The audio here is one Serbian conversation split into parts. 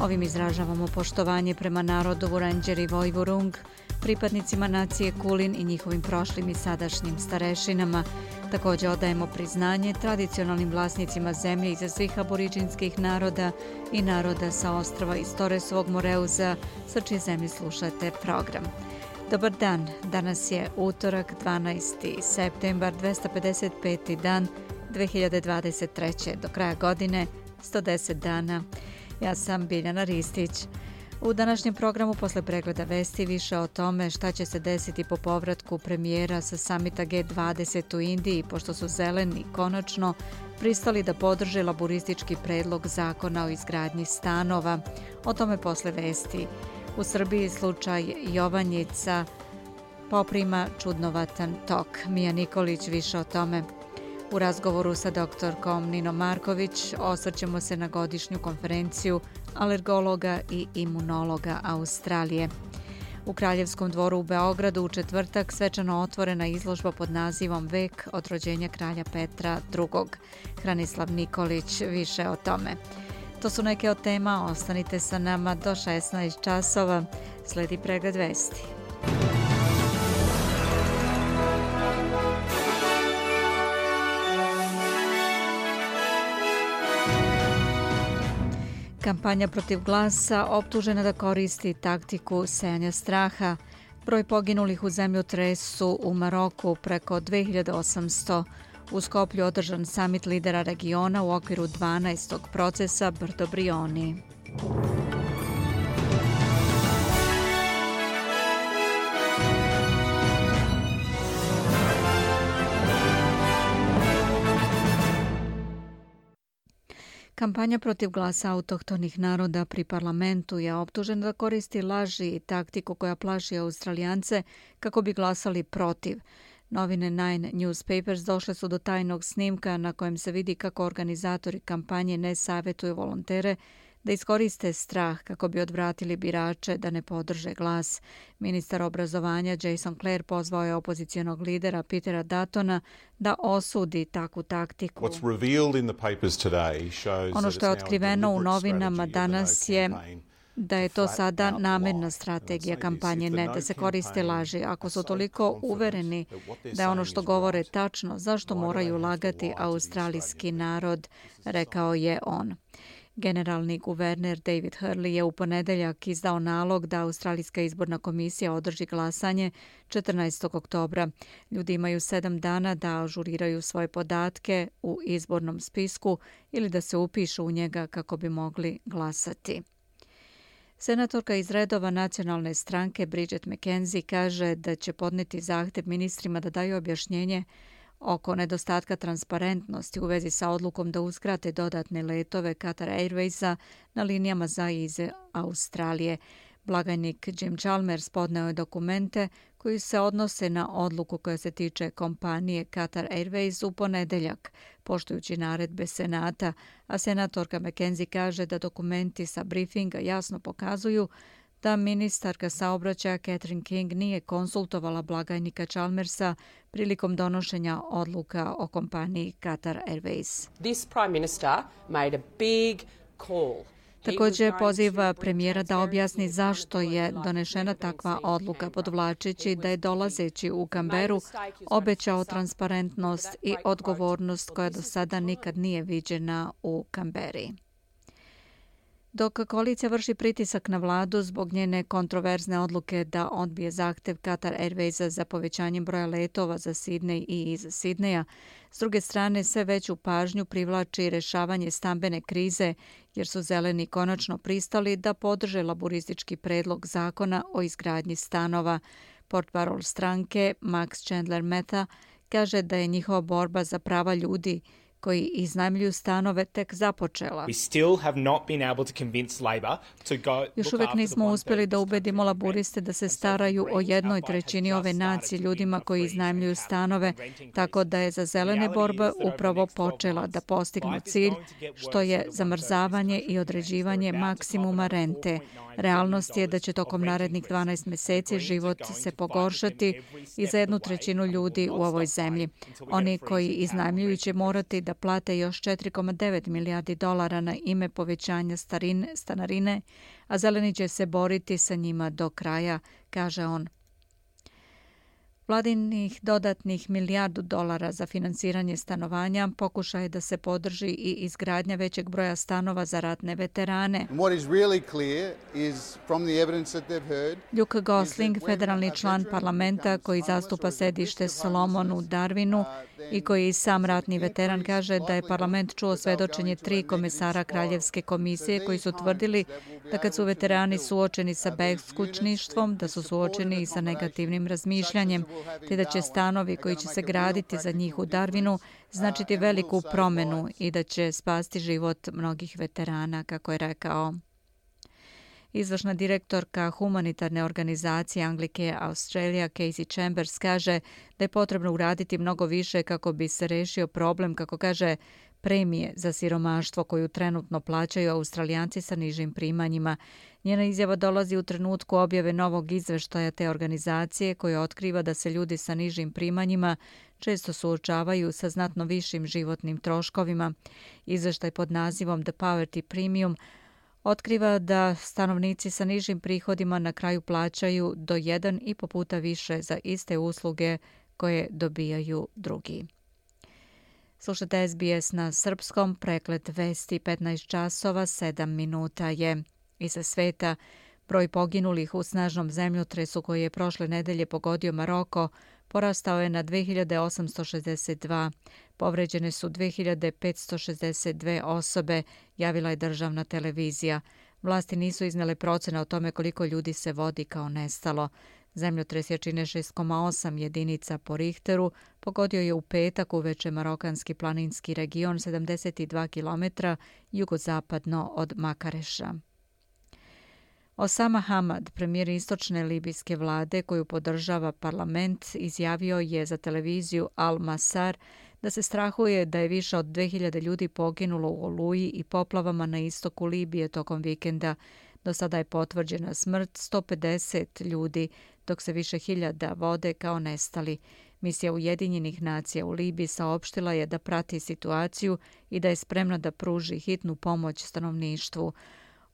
Ovim izražavamo poštovanje prema narodu Vuranđer i Vojvurung, pripadnicima nacije Kulin i njihovim prošlim i sadašnjim starešinama. Također odajemo priznanje tradicionalnim vlasnicima zemlje iza svih aboriđinskih naroda i naroda sa ostrava iz Toresovog Moreuza, sa čije zemlje slušate program. Dobar dan, danas je utorak 12. septembar 255. dan 2023. do kraja godine 110 dana. Ja sam Biljana Ristić. U današnjem programu posle pregleda vesti više o tome šta će se desiti po povratku premijera sa samita G20 u Indiji, pošto su zeleni konačno pristali da podrže laboristički predlog zakona o izgradnji stanova. O tome posle vesti. U Srbiji slučaj Jovanjica poprima čudnovatan tok. Mija Nikolić više o tome. U razgovoru sa doktorkom Nino Marković osvrćemo se na godišnju konferenciju alergologa i imunologa Australije. U Kraljevskom dvoru u Beogradu u četvrtak svečano otvorena izložba pod nazivom Vek od rođenja kralja Petra II. Hranislav Nikolić više o tome. To su neke od tema, ostanite sa nama do 16 časova. Sledi pregled vesti. Kampanja protiv glasa optužena da koristi taktiku sejanja straha. Broj poginulih u zemljotresu u Maroku preko 2800. U Skoplju održan samit lidera regiona u okviru 12. procesa Brdo Brioni. Kampanja protiv glasa autohtonih naroda pri parlamentu je optužena da koristi laži i taktiku koja plaši australijance kako bi glasali protiv. Novine Nine Newspapers došle su do tajnog snimka na kojem se vidi kako organizatori kampanje ne savjetuju volontere da iskoriste strah kako bi odvratili birače da ne podrže glas. Ministar obrazovanja Jason Clare pozvao je opozicijonog lidera Petera Datona da osudi takvu taktiku. Ono što je otkriveno u novinama danas je da je to sada namerna strategija kampanje, ne da se koriste laži. Ako su toliko uvereni da ono što govore tačno, zašto moraju lagati australijski narod, rekao je on. Generalni guverner David Hurley je u ponedeljak izdao nalog da Australijska izborna komisija održi glasanje 14. oktobra. Ljudi imaju sedam dana da ažuriraju svoje podatke u izbornom spisku ili da se upišu u njega kako bi mogli glasati. Senatorka iz redova nacionalne stranke Bridget McKenzie kaže da će podneti zahtev ministrima da daju objašnjenje oko nedostatka transparentnosti u vezi sa odlukom da uskrate dodatne letove Qatar Airwaysa na linijama za iz Australije. Blagajnik Jim Chalmers podneo je dokumente koji se odnose na odluku koja se tiče kompanije Qatar Airways u ponedeljak, poštujući naredbe Senata, a senatorka McKenzie kaže da dokumenti sa briefinga jasno pokazuju da ministarka saobraćaja Catherine King nije konsultovala blagajnika Chalmersa prilikom donošenja odluka o kompaniji Qatar Airways. This prime minister made a big call Također poziva premijera da objasni zašto je donešena takva odluka podvlačeći da je dolazeći u Kamberu obećao transparentnost i odgovornost koja do sada nikad nije viđena u Kamberi. Dok koalicija vrši pritisak na vladu zbog njene kontroverzne odluke da odbije zahtev Qatar Airwaysa za povećanjem broja letova za Sidney i iz Sidneja, s druge strane sve veću pažnju privlači rešavanje stambene krize jer su zeleni konačno pristali da podrže laboristički predlog zakona o izgradnji stanova. Portparol stranke Max Chandler Meta kaže da je njihova borba za prava ljudi koji iznajmljuju stanove tek započela. Još uvijek nismo uspjeli da ubedimo laburiste da se staraju o jednoj trećini ove nacije ljudima koji iznajmljuju stanove, tako da je za zelene borbe upravo počela da postignu cilj, što je zamrzavanje i određivanje maksimuma rente. Realnost je da će tokom narednih 12 mjeseci život se pogoršati i za jednu trećinu ljudi u ovoj zemlji. Oni koji iznajmljuju će morati da plate još 4,9 milijardi dolara na ime povećanja starine, stanarine, a zeleni će se boriti sa njima do kraja, kaže on. Vladinih dodatnih milijardu dolara za finansiranje stanovanja pokušaj je da se podrži i izgradnja većeg broja stanova za ratne veterane. Luke Gosling, federalni član parlamenta koji zastupa sedište Solomon u Darwinu i koji sam ratni veteran kaže da je parlament čuo svedočenje tri komesara Kraljevske komisije koji su tvrdili da kad su veterani suočeni sa beskućništvom, da su suočeni i sa negativnim razmišljanjem, te da će stanovi koji će se graditi za njih u Darwinu značiti veliku promenu i da će spasti život mnogih veterana, kako je rekao. Izvršna direktorka humanitarne organizacije Anglike Australia Casey Chambers kaže da je potrebno uraditi mnogo više kako bi se rešio problem, kako kaže, premije za siromaštvo koju trenutno plaćaju Australijanci sa nižim primanjima. Njena izjava dolazi u trenutku objave novog izveštaja te organizacije koja otkriva da se ljudi sa nižim primanjima često suočavaju sa znatno višim životnim troškovima. Izveštaj pod nazivom The Poverty Premium otkriva da stanovnici sa nižim prihodima na kraju plaćaju do 1,5 puta više za iste usluge koje dobijaju drugi. Slušate SBS na srpskom, preklet vesti 15 časova 7 minuta je. Iza sveta broj poginulih u snažnom zemljotresu koji je prošle nedelje pogodio Maroko porastao je na 2862. Povređene su 2562 osobe, javila je državna televizija. Vlasti nisu iznele procene o tome koliko ljudi se vodi kao nestalo. Zemljotres jačine 6,8 jedinica po Richteru pogodio je u petak uveče marokanski planinski region 72 km jugozapadno od Makareša. Osama Hamad, premijer istočne libijske vlade koju podržava parlament, izjavio je za televiziju Al Masar da se strahuje da je više od 2000 ljudi poginulo u oluji i poplavama na istoku Libije tokom vikenda. Do sada je potvrđena smrt 150 ljudi, dok se više hiljada vode kao nestali. Misija Ujedinjenih nacija u Libiji saopštila je da prati situaciju i da je spremna da pruži hitnu pomoć stanovništvu.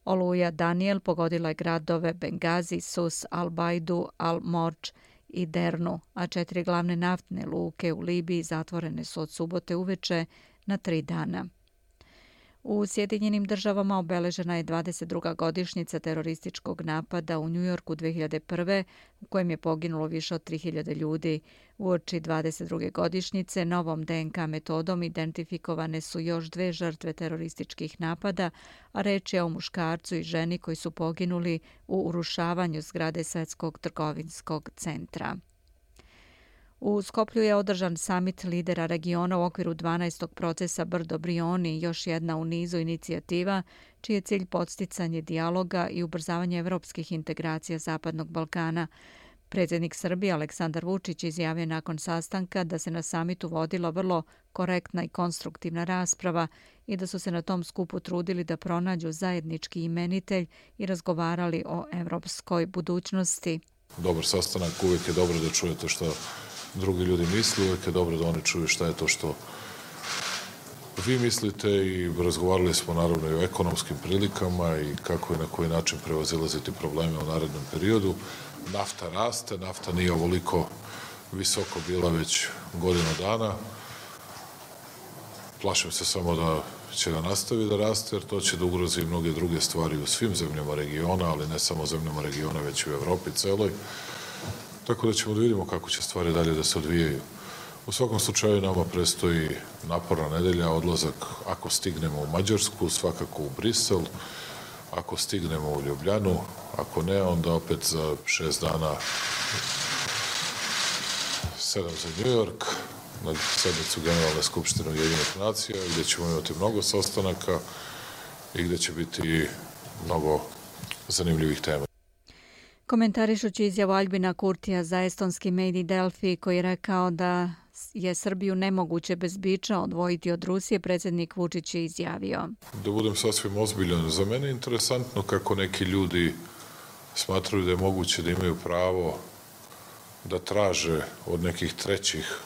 Oluja Daniel pogodila je gradove Bengazi, Sus, Al-Bajdu, Al-Morč i Dernu, a četiri glavne naftne luke u Libiji zatvorene su od subote uveče na tri dana. U Sjedinjenim državama obeležena je 22. godišnjica terorističkog napada u Njujorku 2001. u kojem je poginulo više od 3000 ljudi. U oči 22. godišnjice novom DNK metodom identifikovane su još dve žrtve terorističkih napada, a reč je o muškarcu i ženi koji su poginuli u urušavanju zgrade Svetskog trgovinskog centra. U Skoplju je održan samit lidera regiona u okviru 12. procesa Brdo Brioni, još jedna u nizu inicijativa, čiji je cilj podsticanje dijaloga i ubrzavanje evropskih integracija Zapadnog Balkana. Predsjednik Srbije Aleksandar Vučić izjavio nakon sastanka da se na samitu vodila vrlo korektna i konstruktivna rasprava i da su se na tom skupu trudili da pronađu zajednički imenitelj i razgovarali o evropskoj budućnosti. Dobar sastanak, uvijek je dobro da čujete što drugi ljudi misli, uvijek je dobro da oni čuju šta je to što vi mislite i razgovarali smo naravno i o ekonomskim prilikama i kako i na koji način prevazilaziti probleme u narednom periodu. Nafta raste, nafta nije ovoliko visoko bila već godinu dana. Plašim se samo da će da nastavi da raste, jer to će da ugrozi mnoge druge stvari u svim zemljama regiona, ali ne samo zemljama regiona, već i u Evropi celoj. Tako da ćemo da vidimo kako će stvari dalje da se odvijaju. U svakom slučaju nama prestoji naporna nedelja, odlazak ako stignemo u Mađarsku, svakako u Brisel, ako stignemo u Ljubljanu, ako ne, onda opet za šest dana sedam za New York, na sednicu Generalne skupštine Ujedinih nacija, gde ćemo imati mnogo sastanaka i gde će biti mnogo zanimljivih tema. Komentarišući izjavu Albina Kurtija za estonski medij Delfi koji je rekao da je Srbiju nemoguće bez biča odvojiti od Rusije, predsjednik Vučić je izjavio. Da budem sasvim ozbiljan, za mene je interesantno kako neki ljudi smatraju da je moguće da imaju pravo da traže od nekih trećih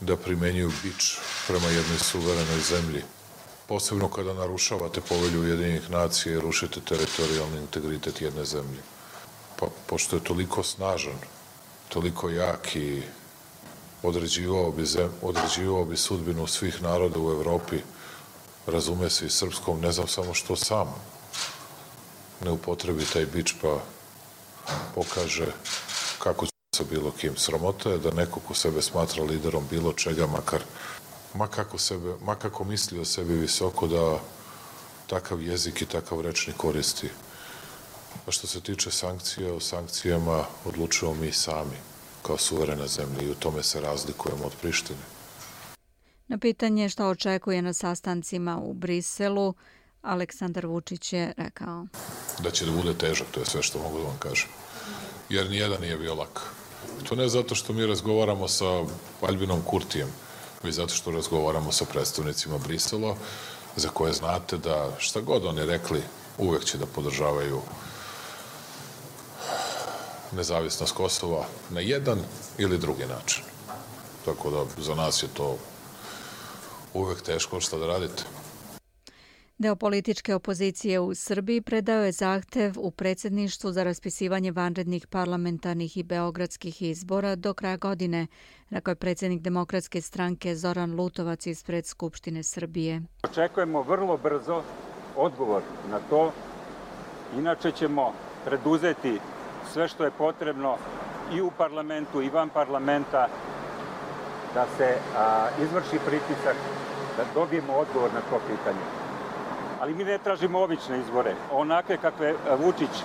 da primenjuju bič prema jednoj suverenoj zemlji. Posebno kada narušavate povelju Ujedinjenih nacija i rušite teritorijalni integritet jedne zemlje. Pa, pošto je toliko snažan, toliko jak i određivao bi, zem, određivao bi sudbinu svih naroda u Evropi, razume se i srpskom, ne znam samo što sam ne upotrebi taj bič pa pokaže kako će sa bilo kim. Sramota je da neko ko sebe smatra liderom bilo čega, makar, makako, sebe, makako misli o sebi visoko, da takav jezik i takav rečnik koristi. A što se tiče sankcija, o sankcijama odlučujemo mi sami kao suverena zemlja i u tome se razlikujemo od Prištine. Na pitanje šta očekuje na sastancima u Briselu, Aleksandar Vučić je rekao. Da će da bude težak, to je sve što mogu da vam kažem. Jer nijedan nije bio lak. To ne zato što mi razgovaramo sa Albinom Kurtijem, već zato što razgovaramo sa predstavnicima Brisela, za koje znate da šta god oni rekli, uvek će da podržavaju nezavisnost Kosova na jedan ili drugi način. Tako da za nas je to uvek teško šta da radite. Deo političke opozicije u Srbiji predao je zahtev u predsjedništvu za raspisivanje vanrednih parlamentarnih i beogradskih izbora do kraja godine, rekao je predsjednik demokratske stranke Zoran Lutovac ispred Skupštine Srbije. Očekujemo vrlo brzo odgovor na to, inače ćemo preduzeti sve što je potrebno i u parlamentu i van parlamenta da se a, izvrši pritisak, da dobijemo odgovor na to pitanje. Ali mi ne tražimo obične izbore, onake kakve Vučić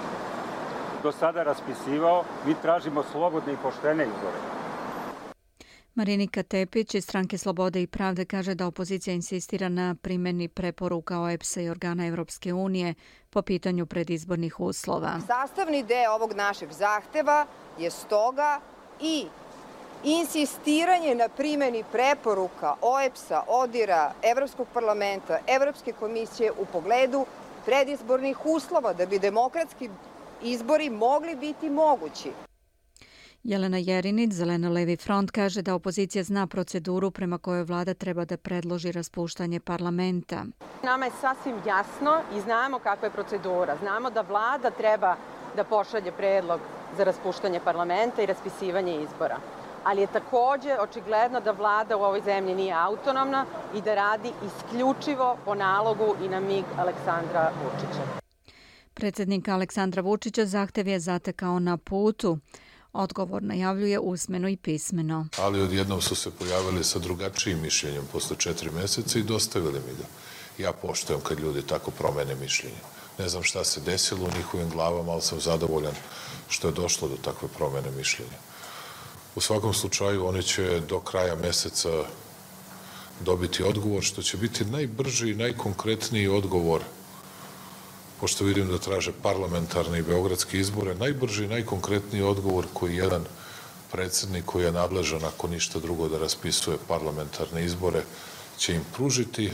do sada raspisivao, mi tražimo slobodne i poštene izbore. Marinika Tepić iz stranke Slobode i pravde kaže da opozicija insistira na primjeni preporuka OEPS-a i organa Evropske unije po pitanju predizbornih uslova. Sastavni deo ovog našeg zahteva je stoga i insistiranje na primjeni preporuka OEPS-a, ODIR-a, Evropskog parlamenta, Evropske komisije u pogledu predizbornih uslova da bi demokratski izbori mogli biti mogući. Jelena Jerinić, Zeleno-Levi front, kaže da opozicija zna proceduru prema kojoj vlada treba da predloži raspuštanje parlamenta. Nama je sasvim jasno i znamo kakva je procedura. Znamo da vlada treba da pošalje predlog za raspuštanje parlamenta i raspisivanje izbora. Ali je takođe očigledno da vlada u ovoj zemlji nije autonomna i da radi isključivo po nalogu i na mig Aleksandra Vučića. Predsednik Aleksandra Vučića zahtev je zatekao na putu. Odgovor najavljuje usmeno i pismeno. Ali odjednom su se pojavili sa drugačijim mišljenjem posle četiri meseca i dostavili mi ga. Ja poštujem kad ljudi tako promene mišljenje. Ne znam šta se desilo u njihovim glavama, ali sam zadovoljan što je došlo do takve promene mišljenja. U svakom slučaju oni će do kraja meseca dobiti odgovor, što će biti najbrži i najkonkretniji odgovor pošto vidim da traže parlamentarne i beogradske izbore, najbrži i najkonkretniji odgovor koji jedan predsednik koji je nadležan, ako ništa drugo, da raspisuje parlamentarne izbore, će im pružiti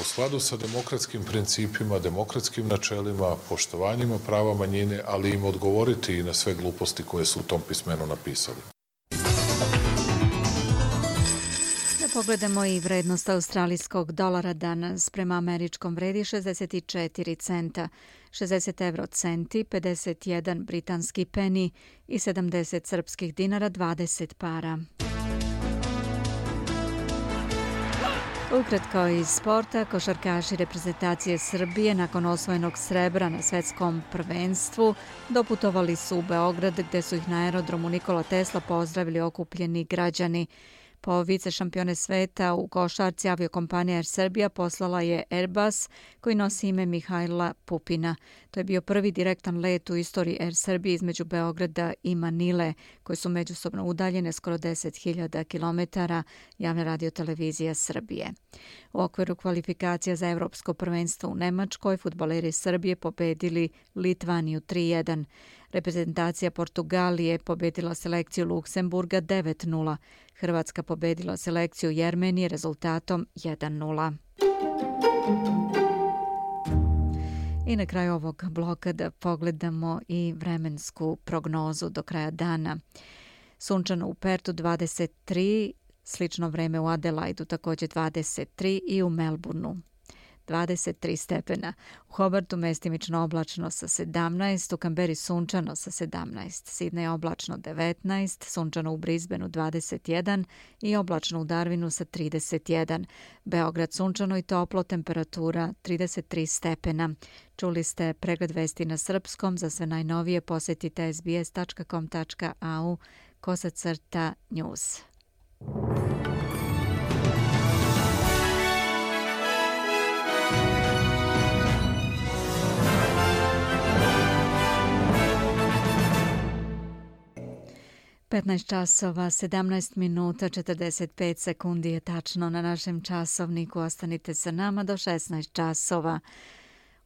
u skladu sa demokratskim principima, demokratskim načelima, poštovanjima prava manjine, ali im odgovoriti i na sve gluposti koje su u tom pismenu napisali. Pogledamo i vrednost australijskog dolara danas prema američkom vredi 64 centa, 60 euro centi, 51 britanski peni i 70 srpskih dinara 20 para. Ukratko iz sporta, košarkaši reprezentacije Srbije nakon osvojenog srebra na svetskom prvenstvu doputovali su u Beograd gde su ih na aerodromu Nikola Tesla pozdravili okupljeni građani. Po vice šampione sveta u košarci aviokompanija Air Serbia poslala je Airbus koji nosi ime Mihajla Pupina. To je bio prvi direktan let u istoriji Air Serbia između Beograda i Manile, koji su međusobno udaljene skoro 10.000 km, javna radiotelevizija Srbije. U okviru kvalifikacija za evropsko prvenstvo u Nemačkoj, futboleri Srbije pobedili Litvaniju 3-1. Reprezentacija Portugalije pobedila selekciju Luksemburga 9-0. Hrvatska pobedila selekciju Jermenije rezultatom 1-0. I na kraju ovog bloka da pogledamo i vremensku prognozu do kraja dana. Sunčano u Pertu 23, slično vreme u Adelaidu također 23 i u Melbourneu 23 stepena. U Hobartu mestimično oblačno sa 17, u Kamberi sunčano sa 17, Sidney oblačno 19, sunčano u Brisbaneu 21 i oblačno u Darwinu sa 31. Beograd sunčano i toplo, temperatura 33 stepena. Čuli ste pregled vesti na srpskom, za sve najnovije posetite sbs.com.au kosacrta news. 15 časova, 17 minuta, 45 sekundi je tačno na našem časovniku. Ostanite sa nama do 16 časova.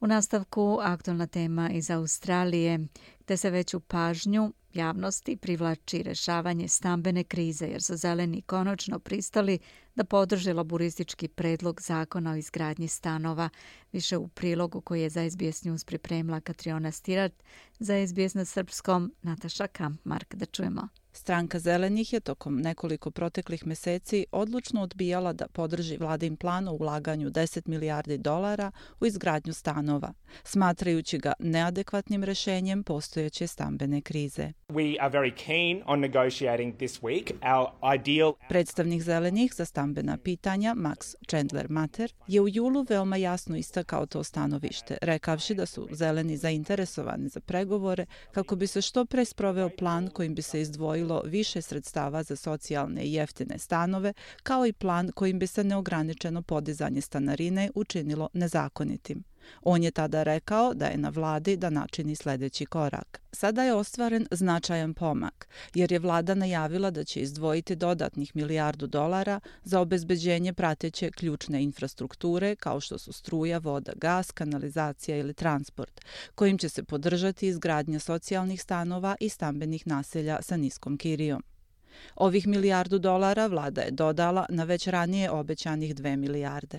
U nastavku aktualna tema iz Australije, gde se već u pažnju javnosti privlači rešavanje stambene krize, jer su zeleni konačno pristali da podrže laburistički predlog zakona o izgradnji stanova. Više u prilogu koji je za SBS News pripremila Katriona Stirat, za SBS na srpskom Nataša Kampmark. Da čujemo. Stranka zelenih je tokom nekoliko proteklih meseci odlučno odbijala da podrži vladin plan o ulaganju 10 milijardi dolara u izgradnju stanova, smatrajući ga neadekvatnim rešenjem postojeće stambene krize. We are very keen on negotiating this week. Our ideal... Predstavnik zelenih za stambena pitanja, Max Chandler Mater, je u julu veoma jasno istakao to stanovište, rekavši da su zeleni zainteresovani za pregovore kako bi se što pre sproveo plan kojim bi se izdvojilo više sredstava za socijalne i jeftine stanove, kao i plan kojim bi se neograničeno podizanje stanarine učinilo nezakonitim. On je tada rekao da je na vladi da načini sledeći korak. Sada je ostvaren značajan pomak, jer je vlada najavila da će izdvojiti dodatnih milijardu dolara za obezbeđenje prateće ključne infrastrukture kao što su struja, voda, gas, kanalizacija ili transport, kojim će se podržati izgradnja socijalnih stanova i stambenih naselja sa niskom kirijom. Ovih milijardu dolara vlada je dodala na već ranije obećanih dve milijarde.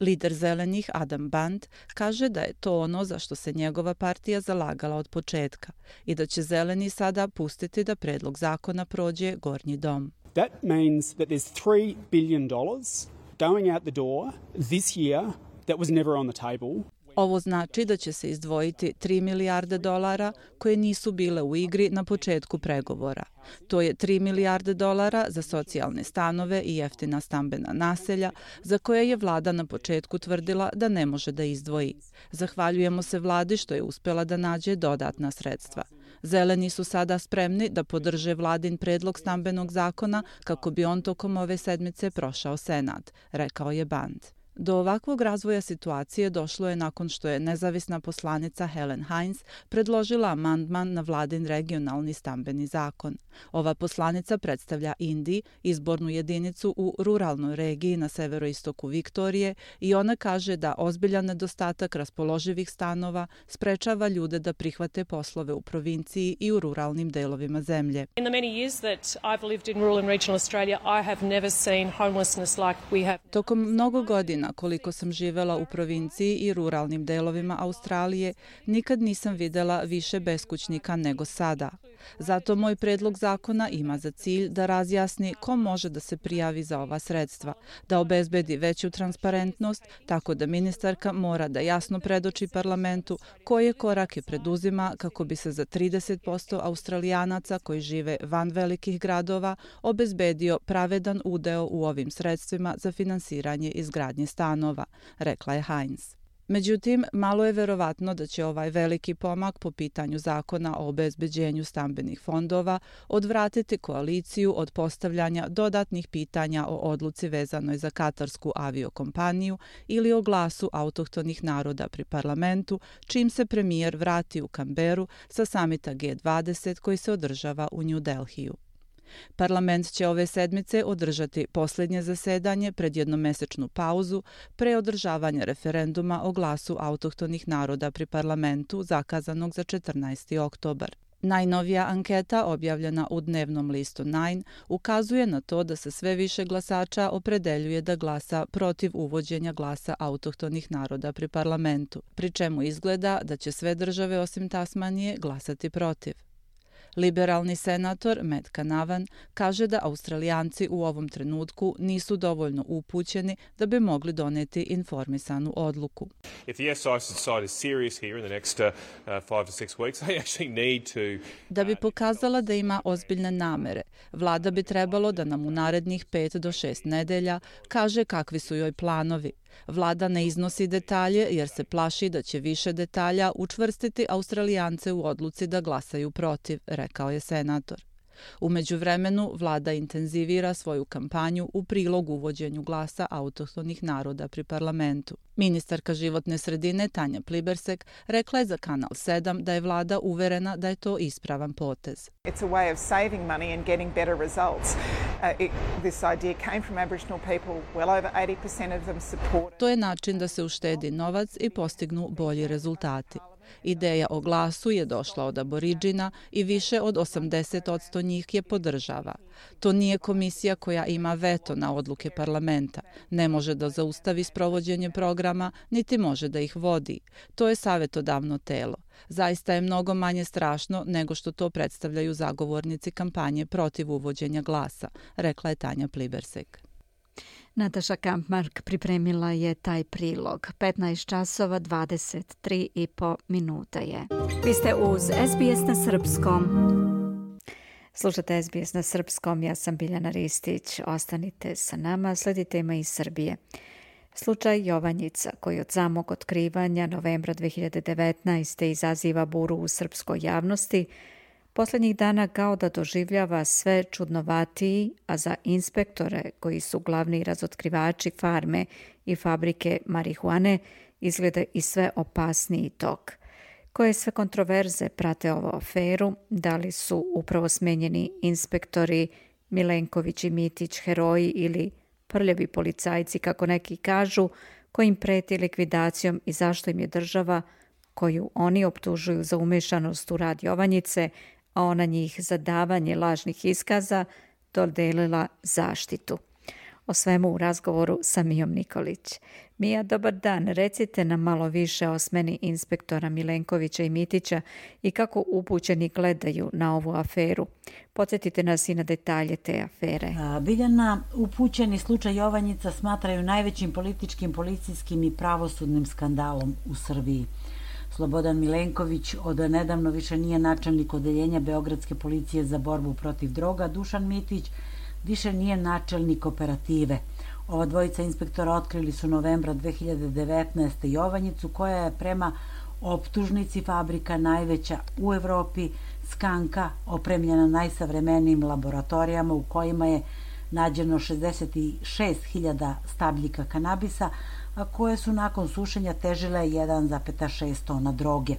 Lider zelenih Adam Band kaže da je to ono za što se njegova partija zalagala od početka i da će zeleni sada pustiti da predlog zakona prođe gornji dom. That means that there's 3 billion dollars going out the door this year that was never on the table. Ovo znači da će se izdvojiti 3 milijarde dolara koje nisu bile u igri na početku pregovora. To je 3 milijarde dolara za socijalne stanove i jeftina stambena naselja za koje je vlada na početku tvrdila da ne može da izdvoji. Zahvaljujemo se vladi što je uspela da nađe dodatna sredstva. Zeleni su sada spremni da podrže vladin predlog stambenog zakona kako bi on tokom ove sedmice prošao Senat, rekao je Band. Do ovakvog razvoja situacije došlo je nakon što je nezavisna poslanica Helen Heinz predložila amandman na vladin regionalni stambeni zakon. Ova poslanica predstavlja Indi, izbornu jedinicu u ruralnoj regiji na severoistoku Viktorije i ona kaže da ozbiljan nedostatak raspoloživih stanova sprečava ljude da prihvate poslove u provinciji i u ruralnim delovima zemlje. Tokom mnogo godina godina koliko sam živela u provinciji i ruralnim delovima Australije, nikad nisam videla više beskućnika nego sada. Zato moj predlog zakona ima za cilj da razjasni ko može da se prijavi za ova sredstva, da obezbedi veću transparentnost, tako da ministarka mora da jasno predoči parlamentu koje korake preduzima kako bi se za 30% australijanaca koji žive van velikih gradova obezbedio pravedan udeo u ovim sredstvima za finansiranje izgradnje stanova, rekla je Heinz. Međutim, malo je verovatno da će ovaj veliki pomak po pitanju zakona o obezbeđenju stambenih fondova odvratiti koaliciju od postavljanja dodatnih pitanja o odluci vezanoj za katarsku aviokompaniju ili o glasu autohtonih naroda pri parlamentu, čim se premijer vrati u Kamberu sa samita G20 koji se održava u New Delhiju. Parlament će ove sedmice održati posljednje zasedanje pred jednomesečnu pauzu pre održavanja referenduma o glasu autohtonih naroda pri parlamentu zakazanog za 14. oktobar. Najnovija anketa objavljena u dnevnom listu Nine ukazuje na to da se sve više glasača opredeljuje da glasa protiv uvođenja glasa autohtonih naroda pri parlamentu, pri čemu izgleda da će sve države osim Tasmanije glasati protiv. Liberalni senator Matt Canavan kaže da Australijanci u ovom trenutku nisu dovoljno upućeni da bi mogli doneti informisanu odluku. Da bi pokazala da ima ozbiljne namere, vlada bi trebalo da nam u narednih 5 do 6 nedelja kaže kakvi su joj planovi, Vlada ne iznosi detalje jer se plaši da će više detalja učvrstiti Australijance u odluci da glasaju protiv, rekao je senator. Umeđu vremenu, vlada intenzivira svoju kampanju u prilog uvođenju glasa autohtonih naroda pri parlamentu. Ministarka životne sredine Tanja Plibersek rekla je za Kanal 7 da je vlada uverena da je to ispravan potez. It's a way of saving money and getting better results. Uh, it, this idea came from Aboriginal people. Well over 80% of them support. To je način da se uštedi novac i postignu bolji rezultati. Ideja o glasu je došla od aboriđina i više od 80% njih je podržava. To nije komisija koja ima veto na odluke parlamenta. Ne može da zaustavi sprovođenje programa, niti može da ih vodi. To je savjetodavno telo. Zaista je mnogo manje strašno nego što to predstavljaju zagovornici kampanje protiv uvođenja glasa, rekla je Tanja Plibersek. Nataša Kampmark pripremila je taj prilog. 15 časova 23 i po minuta je. Vi ste uz SBS na Srpskom. Slušate SBS na Srpskom, ja sam Biljana Ristić. Ostanite sa nama, sledite ima iz Srbije. Slučaj Jovanjica, koji od samog otkrivanja novembra 2019. izaziva buru u srpskoj javnosti, Poslednjih dana kao da doživljava sve čudnovatiji, a za inspektore koji su glavni razotkrivači farme i fabrike marihuane izgleda i sve opasniji tok. Koje sve kontroverze prate ovu aferu, da li su upravo smenjeni inspektori Milenković i Mitić heroji ili prljavi policajci, kako neki kažu, koji im preti likvidacijom i zašto im je država koju oni optužuju za umešanost u rad Jovanjice, a ona njih za davanje lažnih iskaza dodelila zaštitu. O svemu u razgovoru sa Mijom Nikolić. Mija, dobar dan. Recite nam malo više o smeni inspektora Milenkovića i Mitića i kako upućeni gledaju na ovu aferu. Podsjetite nas i na detalje te afere. Biljana, upućeni slučaj Jovanjica smatraju najvećim političkim, policijskim i pravosudnim skandalom u Srbiji. Slobodan Milenković od nedavno više nije načelnik odeljenja Beogradske policije za borbu protiv droga, Dušan Mitić više nije načelnik operative. Ova dvojica inspektora otkrili su novembra 2019. Jovanjicu koja je prema optužnici fabrika najveća u Evropi, skanka opremljena najsavremenijim laboratorijama u kojima je nađeno 66.000 stabljika kanabisa, a koje su nakon sušenja težile 1,6 tona droge.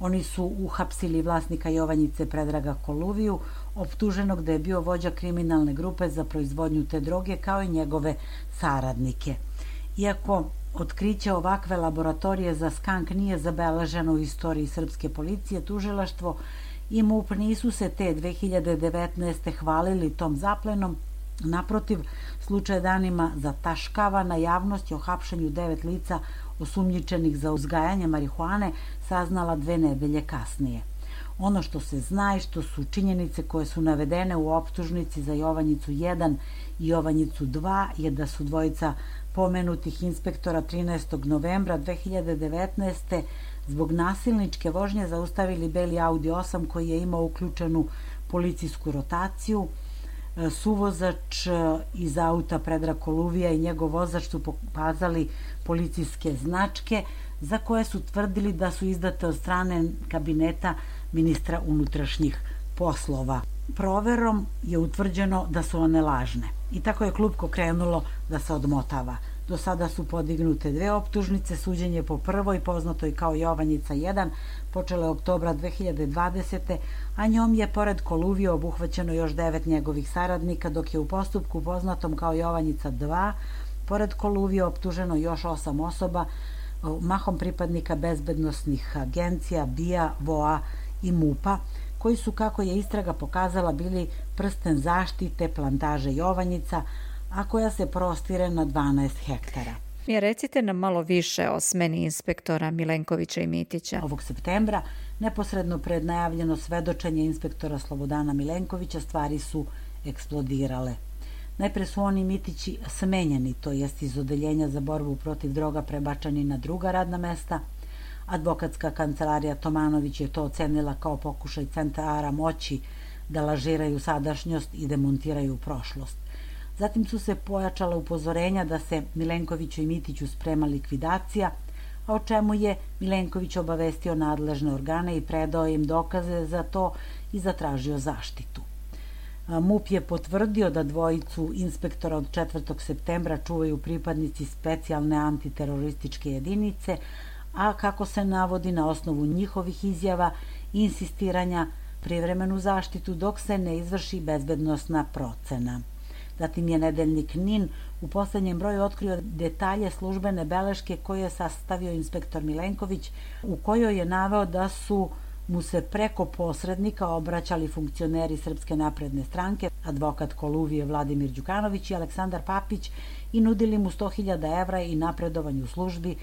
Oni su uhapsili vlasnika Jovanjice Predraga Koluviju, optuženog da je bio vođa kriminalne grupe za proizvodnju te droge, kao i njegove saradnike. Iako otkriće ovakve laboratorije za skank nije zabeleženo u istoriji srpske policije, tužilaštvo i MUP nisu se te 2019. hvalili tom zaplenom, naprotiv, Slučaj danima zataškava na javnosti o hapšenju devet lica osumnjičenih za uzgajanje marihuane saznala dve nedelje kasnije. Ono što se zna i što su činjenice koje su navedene u optužnici za Jovanjicu 1 i Jovanjicu 2 je da su dvojica pomenutih inspektora 13. novembra 2019. zbog nasilničke vožnje zaustavili beli Audi 8 koji je imao uključenu policijsku rotaciju, suvozač iz auta Predra Koluvija i njegov vozač su pokazali policijske značke za koje su tvrdili da su izdate od strane kabineta ministra unutrašnjih poslova. Proverom je utvrđeno da su one lažne i tako je klubko krenulo da se odmotava. Do sada su podignute dve optužnice, suđenje po prvoj, poznatoj kao Jovanjica 1, počele oktobra 2020. a njom je pored Koluvije obuhvaćeno još devet njegovih saradnika, dok je u postupku poznatom kao Jovanjica 2, pored Koluvije optuženo još osam osoba, mahom pripadnika bezbednostnih agencija, BIA, VOA i MUPA, koji su, kako je istraga pokazala, bili prsten zaštite plantaže Jovanjica, a koja se prostire na 12 hektara. Mi recite nam malo više o smeni inspektora Milenkovića i Mitića. Ovog septembra, neposredno pred najavljeno svedočenje inspektora Slobodana Milenkovića, stvari su eksplodirale. Najpre su oni Mitići smenjeni, to jest iz odeljenja za borbu protiv droga prebačani na druga radna mesta. Advokatska kancelarija Tomanović je to ocenila kao pokušaj centara moći da lažiraju sadašnjost i demontiraju prošlost. Zatim su se pojačala upozorenja da se Milenkoviću i Mitiću sprema likvidacija, a o čemu je Milenković obavestio nadležne organe i predao im dokaze za to i zatražio zaštitu. MUP je potvrdio da dvojicu inspektora od 4. septembra čuvaju pripadnici specijalne antiterorističke jedinice, a kako se navodi na osnovu njihovih izjava i insistiranja privremenu zaštitu dok se ne izvrši bezbednostna procena. Zatim je nedeljnik NIN u poslednjem broju otkrio detalje službene beleške koje je sastavio inspektor Milenković, u kojoj je naveo da su mu se preko posrednika obraćali funkcioneri Srpske napredne stranke, advokat Koluvije Vladimir Đukanović i Aleksandar Papić i nudili mu 100.000 evra i napredovanju službi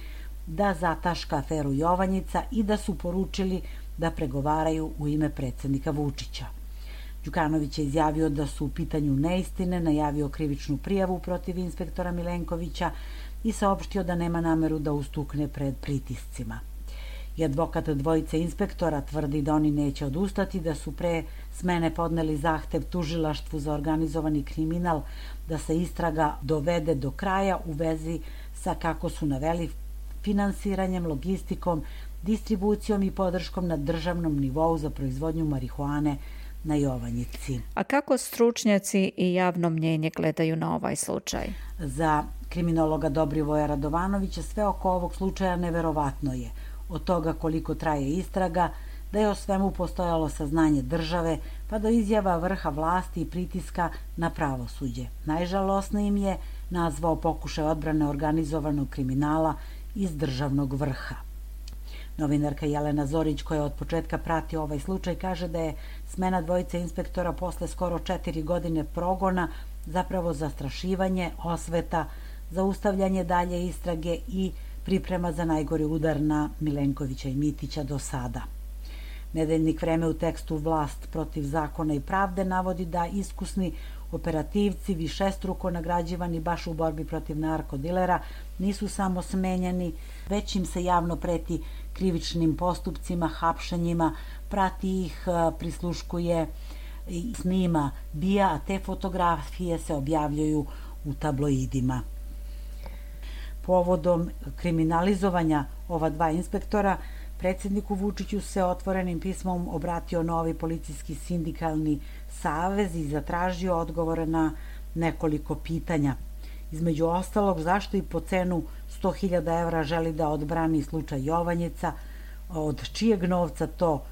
da zataška aferu Jovanjica i da su poručili da pregovaraju u ime predsednika Vučića. Đukanović je izjavio da su u pitanju neistine, najavio krivičnu prijavu protiv inspektora Milenkovića i saopštio da nema nameru da ustukne pred pritiscima. I advokat dvojice inspektora tvrdi da oni neće odustati, da su pre smene podneli zahtev tužilaštvu za organizovani kriminal da se istraga dovede do kraja u vezi sa, kako su naveli, finansiranjem, logistikom, distribucijom i podrškom na državnom nivou za proizvodnju marihuane na Jovanjici. A kako stručnjaci i javno mnjenje gledaju na ovaj slučaj? Za kriminologa Dobrivoja Radovanovića sve oko ovog slučaja neverovatno je. Od toga koliko traje istraga, da je o svemu postojalo saznanje države, pa do izjava vrha vlasti i pritiska na pravosuđe. Najžalosnijim je nazvao pokušaj odbrane organizovanog kriminala iz državnog vrha. Novinarka Jelena Zorić, koja od početka prati ovaj slučaj, kaže da je smena dvojice inspektora posle skoro četiri godine progona zapravo zastrašivanje, osveta, zaustavljanje dalje istrage i priprema za najgori udar na Milenkovića i Mitića do sada. Nedeljnik vreme u tekstu Vlast protiv zakona i pravde navodi da iskusni operativci višestruko nagrađivani baš u borbi protiv narkodilera nisu samo smenjeni, već im se javno preti krivičnim postupcima, hapšanjima, prati ih, prisluškuje i snima bija, a te fotografije se objavljaju u tabloidima. Povodom kriminalizovanja ova dva inspektora, predsedniku Vučiću se otvorenim pismom obratio novi policijski sindikalni savez i zatražio odgovore na nekoliko pitanja. Između ostalog, zašto i po cenu 100.000 evra želi da odbrani slučaj Jovanjica, od čijeg novca to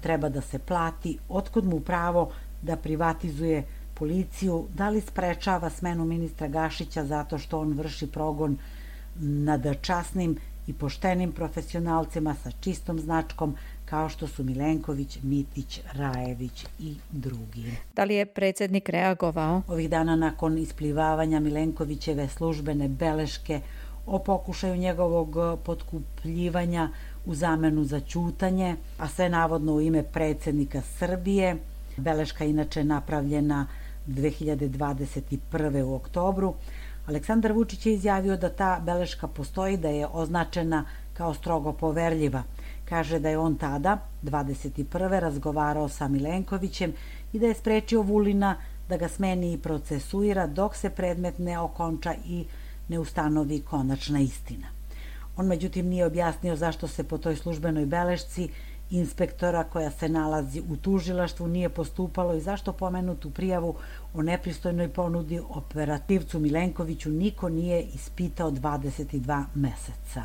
treba da se plati, otkud mu pravo da privatizuje policiju, da li sprečava smenu ministra Gašića zato što on vrši progon nad časnim i poštenim profesionalcima sa čistom značkom kao što su Milenković, Mitić, Rajević i drugi. Da li je predsednik reagovao? Ovih dana nakon isplivavanja Milenkovićeve službene beleške o pokušaju njegovog potkupljivanja u zamenu za ćutanje, a sve navodno u ime predsednika Srbije. Beleška inače napravljena 2021. u oktobru. Aleksandar Vučić je izjavio da ta beleška postoji, da je označena kao strogo poverljiva. Kaže da je on tada, 21. razgovarao sa Milenkovićem i da je sprečio Vulina da ga smeni i procesuira dok se predmet ne okonča i ne ustanovi konačna istina. On međutim nije objasnio zašto se po toj službenoj belešci inspektora koja se nalazi u tužilaštvu nije postupalo i zašto pomenutu prijavu o nepristojnoj ponudi operativcu Milenkoviću niko nije ispitao 22 meseca.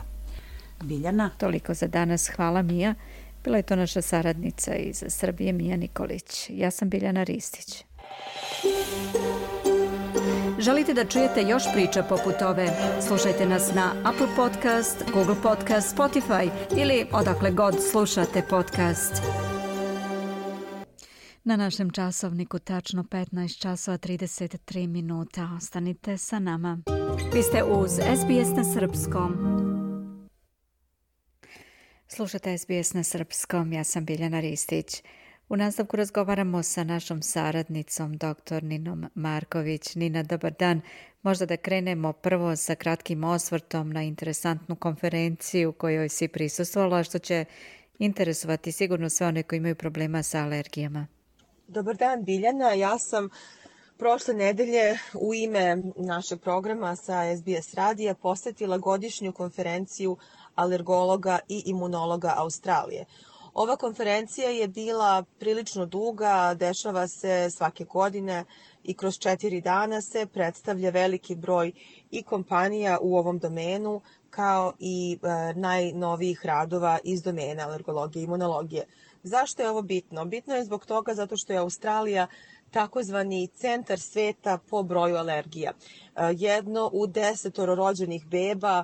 Biljana? Toliko za danas. Hvala Mija. Bila je to naša saradnica iz Srbije Mija Nikolić. Ja sam Biljana Ristić. Želite da čujete još priča poput ove? Slušajte nas na Apple Podcast, Google Podcast, Spotify ili odakle god slušate podcast. Na našem časovniku tačno 15 časova 33 minuta. Ostanite sa nama. Vi ste uz SBS na Srpskom. Slušate SBS na Srpskom. Ja sam Biljana Ristić. U nastavku razgovaramo sa našom saradnicom, dr. Ninom Marković. Nina, dobar dan. Možda da krenemo prvo sa kratkim osvrtom na interesantnu konferenciju kojoj si prisustvovala, što će interesovati sigurno sve one koji imaju problema sa alergijama. Dobar dan, Biljana. Ja sam prošle nedelje u ime našeg programa sa SBS radija posetila godišnju konferenciju alergologa i imunologa Australije. Ova konferencija je bila prilično duga, dešava se svake godine i kroz četiri dana se predstavlja veliki broj i kompanija u ovom domenu, kao i e, najnovijih radova iz domena alergologije i imunologije. Zašto je ovo bitno? Bitno je zbog toga zato što je Australija takozvani centar sveta po broju alergija. E, jedno u desetoro rođenih beba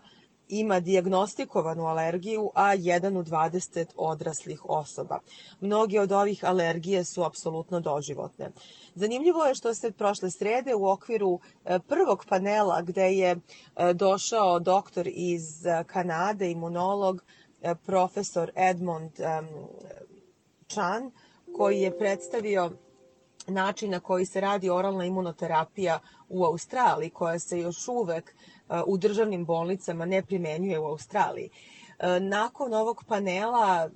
ima diagnostikovanu alergiju, a jedan u 20 odraslih osoba. Mnogi od ovih alergije su apsolutno doživotne. Zanimljivo je što se prošle srede u okviru e, prvog panela gde je e, došao doktor iz e, Kanade, imunolog, profesor Edmond Chan, koji je predstavio način na koji se radi oralna imunoterapija u Australiji, koja se još uvek u državnim bolnicama ne primenjuje u Australiji. E, nakon ovog panela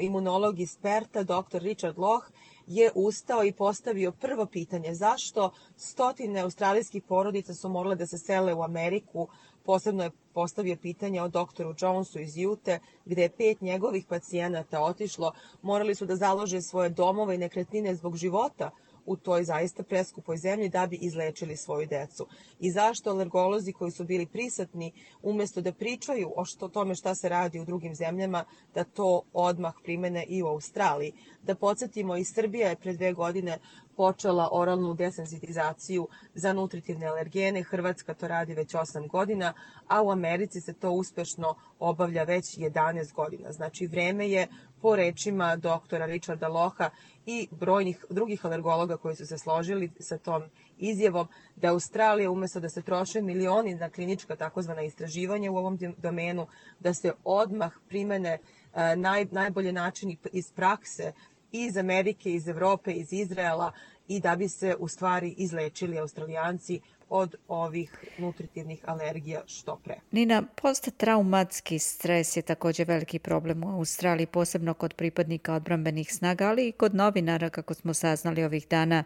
imunolog iz Perta, dr. Richard Loh, je ustao i postavio prvo pitanje zašto stotine australijskih porodica su morale da se sele u Ameriku. Posebno je postavio pitanje o doktoru Jonesu iz Jute, gde je pet njegovih pacijenata otišlo. Morali su da založe svoje domove i nekretnine zbog života u toj zaista preskupoj zemlji da bi izlečili svoju decu. I zašto alergolozi koji su bili prisatni, umesto da pričaju o što, tome šta se radi u drugim zemljama, da to odmah primene i u Australiji. Da podsjetimo, i Srbija je pre dve godine počela oralnu desensitizaciju za nutritivne alergene, Hrvatska to radi već 8 godina, a u Americi se to uspešno obavlja već 11 godina. Znači, vreme je po rečima doktora Richarda Loha i brojnih drugih alergologa koji su se složili sa tom izjavom da Australija umesto da se troše milioni na klinička takozvana istraživanja u ovom domenu, da se odmah primene naj, najbolje načini iz prakse iz Amerike, iz Evrope, iz Izraela i da bi se u stvari izlečili australijanci od ovih nutritivnih alergija što pre. Nina, posttraumatski stres je takođe veliki problem u Australiji, posebno kod pripadnika odbrambenih snaga, ali i kod novinara, kako smo saznali ovih dana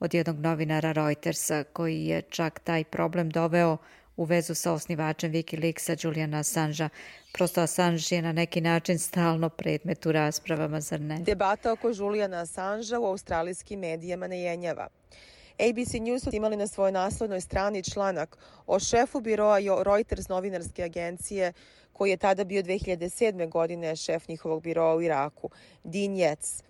od jednog novinara Reutersa, koji je čak taj problem doveo u vezu sa osnivačem Wikileaksa Juliana Assangea. Prosto Assange je na neki način stalno predmet u raspravama, zar ne? Debata oko Juliana Assangea u australijskim medijama ne jenjava. ABC News su imali na svojoj naslovnoj strani članak o šefu biroa Reuters novinarske agencije koji je tada bio 2007. godine šef njihovog biroa u Iraku, Dean Yates.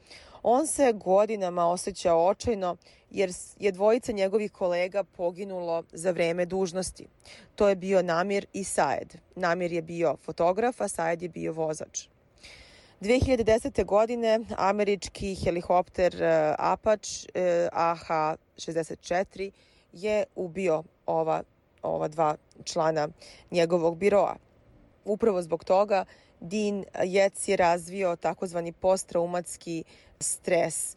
On se godinama osjeća očajno jer je dvojica njegovih kolega poginulo za vreme dužnosti. To je bio Namir i Saed. Namir je bio fotograf, a Saed je bio vozač. 2010. godine američki helikopter uh, Apache uh, AH-64 je ubio ova, ova dva člana njegovog biroa. Upravo zbog toga Dean Jec je razvio takozvani posttraumatski stres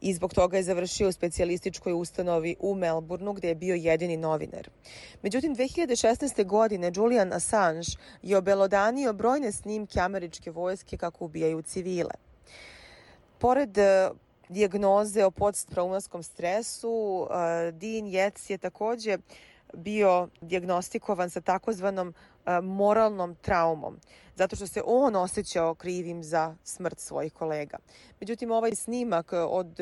i zbog toga je završio u specijalističkoj ustanovi u Melbourneu gde je bio jedini novinar. Međutim, 2016. godine Julian Assange je obelodanio brojne snimke američke vojske kako ubijaju civile. Pored dijagnoze o posttraumatskom stresu. Dean Jets je takođe bio diagnostikovan sa takozvanom moralnom traumom, zato što se on osjećao krivim za smrt svojih kolega. Međutim, ovaj snimak od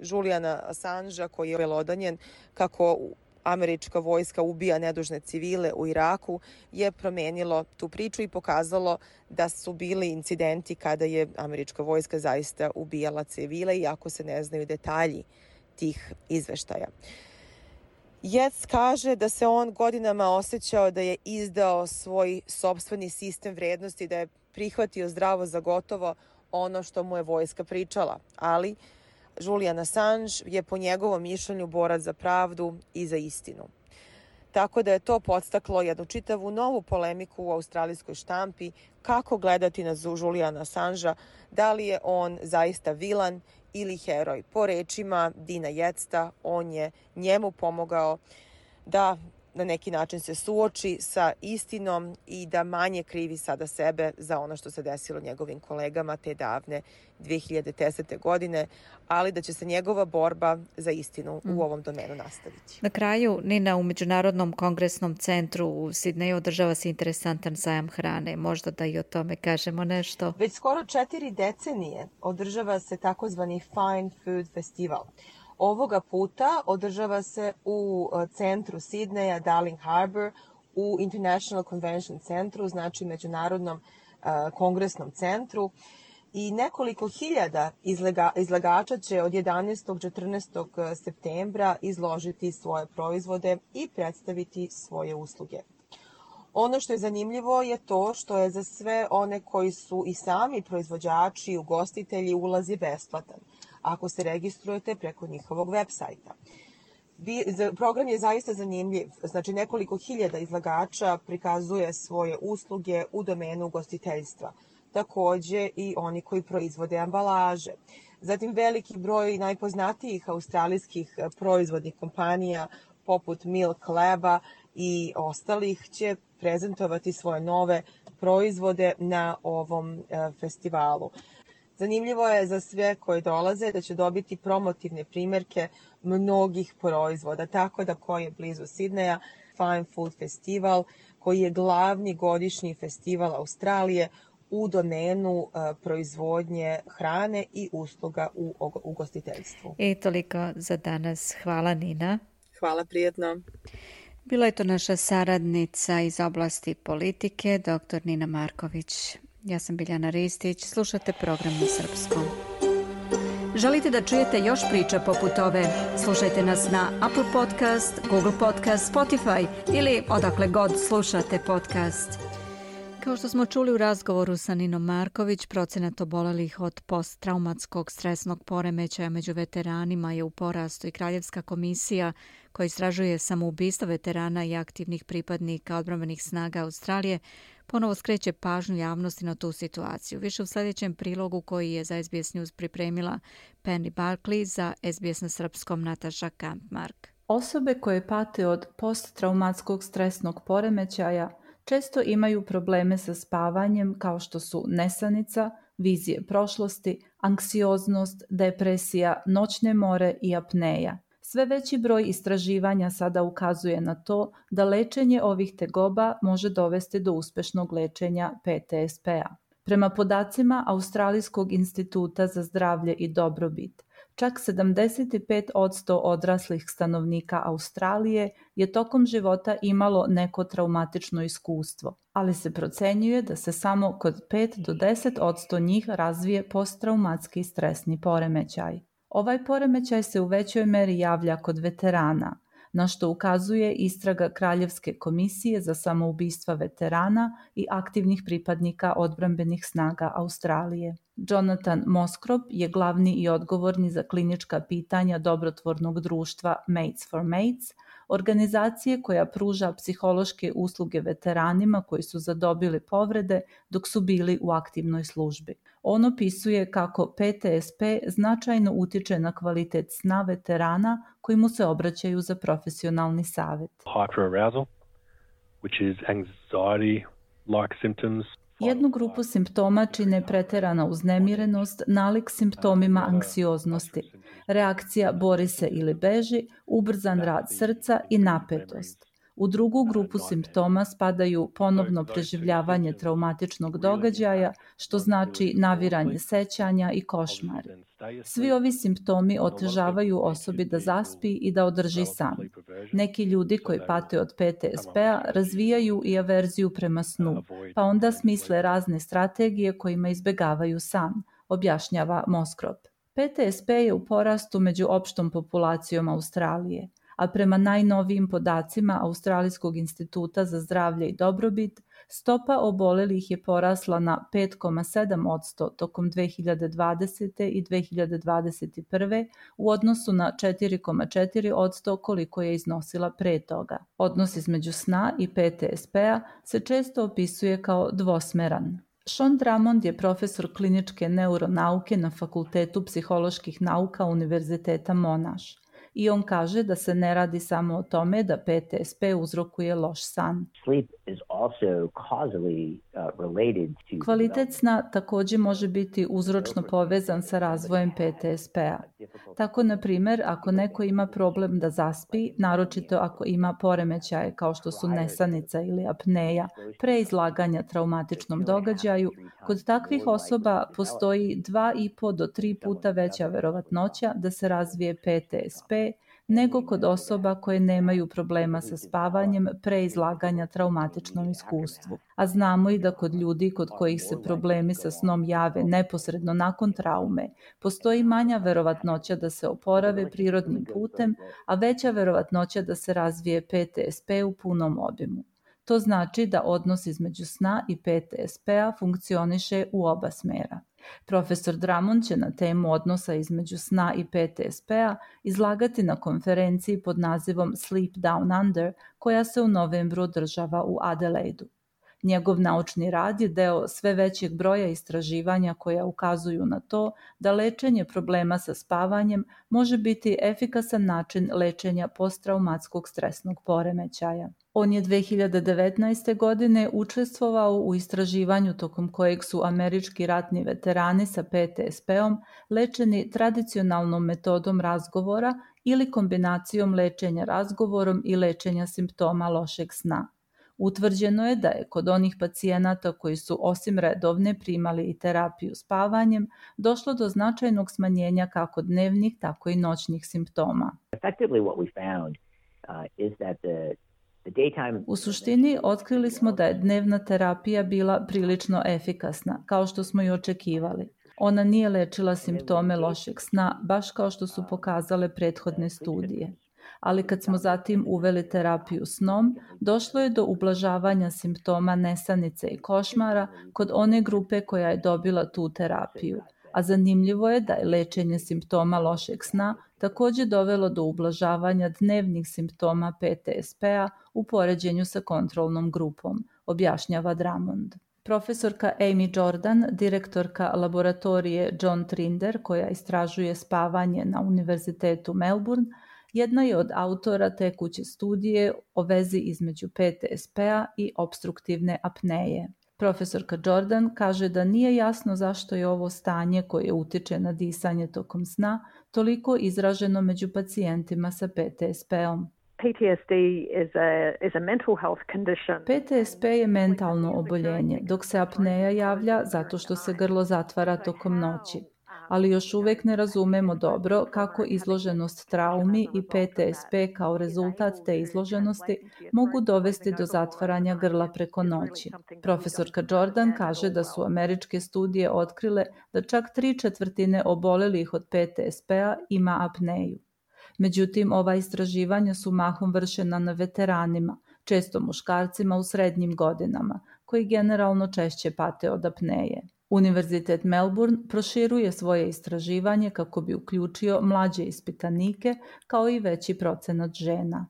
Juliana Assangea koji je belodanjen kako američka vojska ubija nedužne civile u Iraku je promenilo tu priču i pokazalo da su bili incidenti kada je američka vojska zaista ubijala civile, iako se ne znaju detalji tih izveštaja. Jec kaže da se on godinama osjećao da je izdao svoj sobstveni sistem vrednosti, da je prihvatio zdravo za gotovo ono što mu je vojska pričala, ali Julian Assange je po njegovom mišljenju borac za pravdu i za istinu. Tako da je to podstaklo jednu čitavu novu polemiku u australijskoj štampi kako gledati na Juliana Assangea, da li je on zaista vilan ili heroj. Po rečima Dina Jecta, on je njemu pomogao da na neki način se suoči sa istinom i da manje krivi sada sebe za ono što se desilo njegovim kolegama te davne 2010. godine, ali da će se njegova borba za istinu u mhm. ovom domenu nastaviti. Na kraju, Nina, u Međunarodnom kongresnom centru u Sidneju održava se interesantan sajam hrane. Možda da i o tome kažemo nešto. Već skoro četiri decenije održava se takozvani Fine Food Festival. Ovoga puta održava se u e, centru Sidneja, Darling Harbour, u International Convention Centru, znači Međunarodnom e, kongresnom centru i nekoliko hiljada izlagača će od 11. 14. septembra izložiti svoje proizvode i predstaviti svoje usluge. Ono što je zanimljivo je to što je za sve one koji su i sami proizvođači i ugostitelji ulaz je besplatan ako se registrujete preko njihovog web sajta. Program je zaista zanimljiv. Znači, nekoliko hiljada izlagača prikazuje svoje usluge u domenu ugostiteljstva. Takođe i oni koji proizvode ambalaže. Zatim veliki broj najpoznatijih australijskih proizvodnih kompanija poput Milk Laba i ostalih će prezentovati svoje nove proizvode na ovom e, festivalu. Zanimljivo je za sve koji dolaze da će dobiti promotivne primjerke mnogih proizvoda, tako da ko je blizu Sidneja, Fine Food Festival, koji je glavni godišnji festival Australije u domenu uh, proizvodnje hrane i usluga u ugostiteljstvu. I toliko za danas. Hvala Nina. Hvala prijetno. Bila je to naša saradnica iz oblasti politike, dr. Nina Marković. Ja sam Biljana Ristić, slušate program na Srpskom. Želite da čujete još priča poput ove? Slušajte nas na Apple Podcast, Google Podcast, Spotify ili odakle god slušate podcast. Kao što smo čuli u razgovoru sa Ninom Marković, procenat obolelih od posttraumatskog stresnog poremećaja među veteranima je u porastu i Kraljevska komisija koja istražuje samoubistva veterana i aktivnih pripadnika odbrambenih snaga Australije ponovo skreće pažnju javnosti na tu situaciju. Više u sljedećem prilogu koji je za SBS News pripremila Penny Barkley za SBS na srpskom Nataša Kampmark. Osobe koje pate od posttraumatskog stresnog poremećaja često imaju probleme sa spavanjem kao što su nesanica, vizije prošlosti, anksioznost, depresija, noćne more i apneja. Sve veći broj istraživanja sada ukazuje na to da lečenje ovih tegoba može dovesti do uspešnog lečenja PTSP-a. Prema podacima Australijskog instituta za zdravlje i dobrobit, čak 75% odraslih stanovnika Australije je tokom života imalo neko traumatično iskustvo, ali se procenjuje da se samo kod 5 do 10% njih razvije posttraumatski stresni poremećaj. Ovaj poremećaj se u većoj meri javlja kod veterana, na što ukazuje istraga Kraljevske komisije za samoubistva veterana i aktivnih pripadnika odbrambenih snaga Australije. Jonathan Moskrop je glavni i odgovorni za klinička pitanja dobrotvornog društva Mates for Mates – organizacije koja pruža psihološke usluge veteranima koji su zadobili povrede dok su bili u aktivnoj službi. On opisuje kako PTSP značajno utiče na kvalitet sna veterana koji mu se obraćaju za profesionalni savet. Hyperarousal, which is anxiety like symptoms Jednu grupu simptoma čine preterana uznemirenost, nalik simptomima anksioznosti, reakcija bori se ili beži, ubrzan rad srca i napetost. U drugu grupu simptoma spadaju ponovno preživljavanje traumatičnog događaja, što znači naviranje sećanja i košmari. Svi ovi simptomi otežavaju osobi da zaspi i da održi san. Neki ljudi koji pate od PTSP-a razvijaju i averziju prema snu, pa onda smisle razne strategije kojima izbegavaju san, objašnjava Moskrop. PTSP je u porastu među opštom populacijom Australije – a prema najnovijim podacima Australijskog instituta za zdravlje i dobrobit, stopa obolelih je porasla na 5,7% tokom 2020. i 2021. u odnosu na 4,4% koliko je iznosila pre toga. Odnos između sna i PTSP-a se često opisuje kao dvosmeran. Sean Drummond je profesor kliničke neuronauke na Fakultetu psiholoških nauka Univerziteta Monash i on kaže da se ne radi samo o tome da PTSP uzrokuje loš san. Uh, Kvalitet sna takođe može biti uzročno povezan sa razvojem PTSP-a. Tako, na primer, ako neko ima problem da zaspi, naročito ako ima poremećaje kao što su nesanica ili apneja, pre izlaganja traumatičnom događaju, kod takvih osoba postoji 2,5 do 3 puta veća verovatnoća da se razvije PTSP nego kod osoba koje nemaju problema sa spavanjem pre izlaganja traumatičnom iskustvu. A znamo i da kod ljudi kod kojih se problemi sa snom jave neposredno nakon traume, postoji manja verovatnoća da se oporave prirodnim putem, a veća verovatnoća da se razvije PTSP u punom obimu. To znači da odnos između sna i PTSP-a funkcioniše u oba smera. Profesor Dramon će na temu odnosa između sna i PTSP-a izlagati na konferenciji pod nazivom Sleep Down Under, koja se u novembru održava u Adelaidu. Njegov naučni rad je deo sve većeg broja istraživanja koja ukazuju na to da lečenje problema sa spavanjem može biti efikasan način lečenja posttraumatskog stresnog poremećaja. On je 2019. godine učestvovao u istraživanju tokom kojeg su američki ratni veterani sa PTSP-om lečeni tradicionalnom metodom razgovora ili kombinacijom lečenja razgovorom i lečenja simptoma lošeg sna. Utvrđeno je da je kod onih pacijenata koji su osim redovne primali i terapiju spavanjem došlo do značajnog smanjenja kako dnevnih, tako i noćnih simptoma. Effectively what we found uh, is that the U suštini, otkrili smo da je dnevna terapija bila prilično efikasna, kao što smo i očekivali. Ona nije lečila simptome lošeg sna, baš kao što su pokazale prethodne studije. Ali kad smo zatim uveli terapiju snom, došlo je do ublažavanja simptoma nesanice i košmara kod one grupe koja je dobila tu terapiju – a zanimljivo je da je lečenje simptoma lošeg sna takođe dovelo do ublažavanja dnevnih simptoma PTSP-a u poređenju sa kontrolnom grupom, objašnjava Drummond. Profesorka Amy Jordan, direktorka laboratorije John Trinder, koja istražuje spavanje na Univerzitetu Melbourne, jedna je od autora tekuće studije o vezi između PTSP-a i obstruktivne apneje. Profesorka Jordan kaže da nije jasno zašto je ovo stanje koje utiče na disanje tokom sna toliko izraženo među pacijentima sa PTSP-om. PTSD is a, is a mental health condition. PTSP je mentalno oboljenje, dok se apneja javlja zato što se grlo zatvara tokom noći ali još uvek ne razumemo dobro kako izloženost traumi i PTSP kao rezultat te izloženosti mogu dovesti do zatvaranja grla preko noći. Profesorka Jordan kaže da su američke studije otkrile da čak tri četvrtine obolelih od PTSP-a ima apneju. Međutim, ova istraživanja su mahom vršena na veteranima, često muškarcima u srednjim godinama, koji generalno češće pate od apneje. Univerzitet Melbourne proširuje svoje istraživanje kako bi uključio mlađe ispitanike kao i veći procenat žena.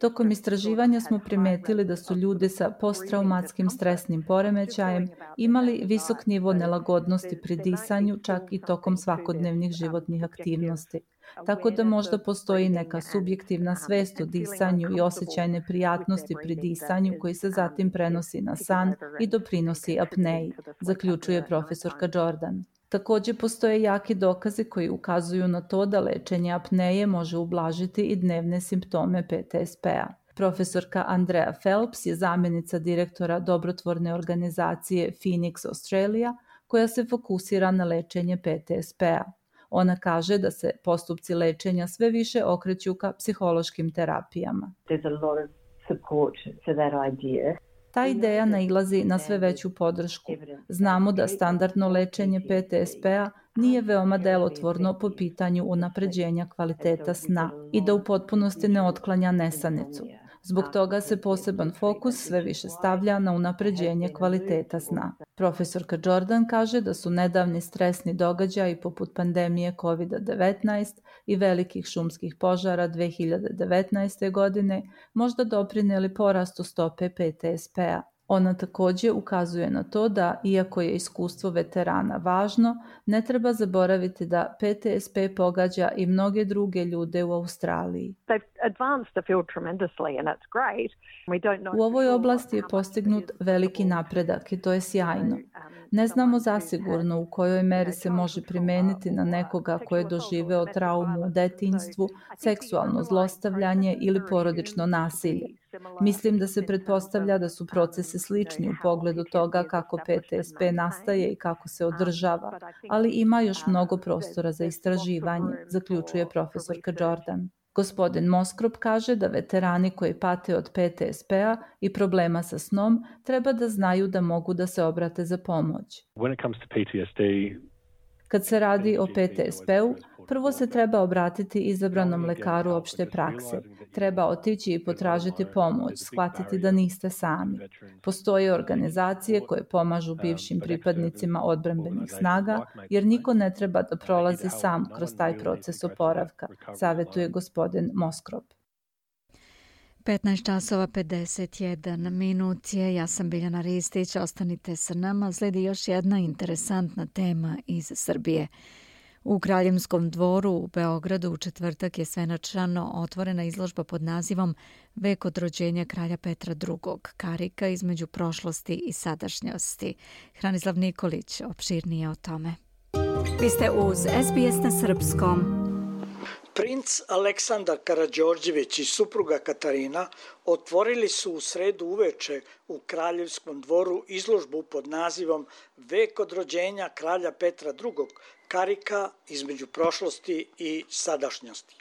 Tokom istraživanja smo primetili da su ljudi sa posttraumatskim stresnim poremećajem imali visok nivo nelagodnosti pri disanju čak i tokom svakodnevnih životnih aktivnosti. Tako da možda postoji neka subjektivna svest o disanju i osjećajne prijatnosti pri disanju koji se zatim prenosi na san i doprinosi apneji, zaključuje profesorka Jordan. Takođe postoje jaki dokaze koji ukazuju na to da lečenje apneje može ublažiti i dnevne simptome PTSP-a. Profesorka Andrea Phelps je zamenica direktora dobrotvorne organizacije Phoenix Australia, koja se fokusira na lečenje PTSP-a. Ona kaže da se postupci lečenja sve više okreću ka psihološkim terapijama. Ta ideja nailazi na sve veću podršku. Znamo da standardno lečenje PTSP-a nije veoma delotvorno po pitanju unapređenja kvaliteta sna i da u potpunosti ne otklanja nesanicu. Zbog toga se poseban fokus sve više stavlja na unapređenje kvaliteta sna. Profesorka Jordan kaže da su nedavni stresni događaji poput pandemije COVID-19 i velikih šumskih požara 2019. godine možda doprineli porastu stope PTSP-a. Ona takođe ukazuje na to da, iako je iskustvo veterana važno, ne treba zaboraviti da PTSP pogađa i mnoge druge ljude u Australiji. U ovoj oblasti je postignut veliki napredak i to je sjajno. Ne znamo zasigurno u kojoj meri se može primeniti na nekoga ko je doživeo traumu u detinjstvu, seksualno zlostavljanje ili porodično nasilje. Mislim da se pretpostavlja da su procese slični u pogledu toga kako PTSP nastaje i kako se održava, ali ima još mnogo prostora za istraživanje, zaključuje profesorka Jordan. Gospodin Moskrop kaže da veterani koji pate od PTSP-a i problema sa snom treba da znaju da mogu da se obrate za pomoć. Kad se radi o PTSP-u, prvo se treba obratiti izabranom lekaru opšte prakse. Treba otići i potražiti pomoć, shvatiti da niste sami. Postoje organizacije koje pomažu bivšim pripadnicima odbranbenih snaga, jer niko ne treba da prolazi sam kroz taj proces oporavka, savetuje gospodin Moskrop. 15 časova 51 minut je, ja sam Biljana Ristić, ostanite sa nama, sledi još jedna interesantna tema iz Srbije. U Kraljevskom dvoru u Beogradu u četvrtak je svenačano otvorena izložba pod nazivom Vek od rođenja kralja Petra II. Karika između prošlosti i sadašnjosti. Hranislav Nikolić opširnije o tome. Vi ste uz SBS na Srpskom. Princ Aleksandar Karađorđević i supruga Katarina otvorili su u sredu uveče u Kraljevskom dvoru izložbu pod nazivom Vek od rođenja kralja Petra II. Karika između prošlosti i sadašnjosti.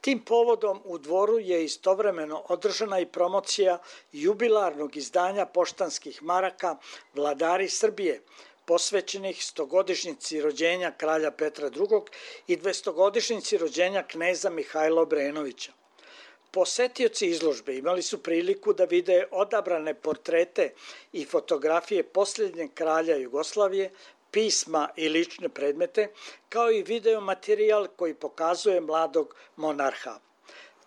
Tim povodom u dvoru je istovremeno održana i promocija jubilarnog izdanja poštanskih maraka Vladari Srbije, posvećenih stogodišnjici rođenja kralja Petra II. i dvestogodišnjici rođenja kneza Mihajla Obrenovića. Posetioci izložbe imali su priliku da vide odabrane portrete i fotografije posljednjeg kralja Jugoslavije, pisma i lične predmete, kao i video materijal koji pokazuje mladog monarha.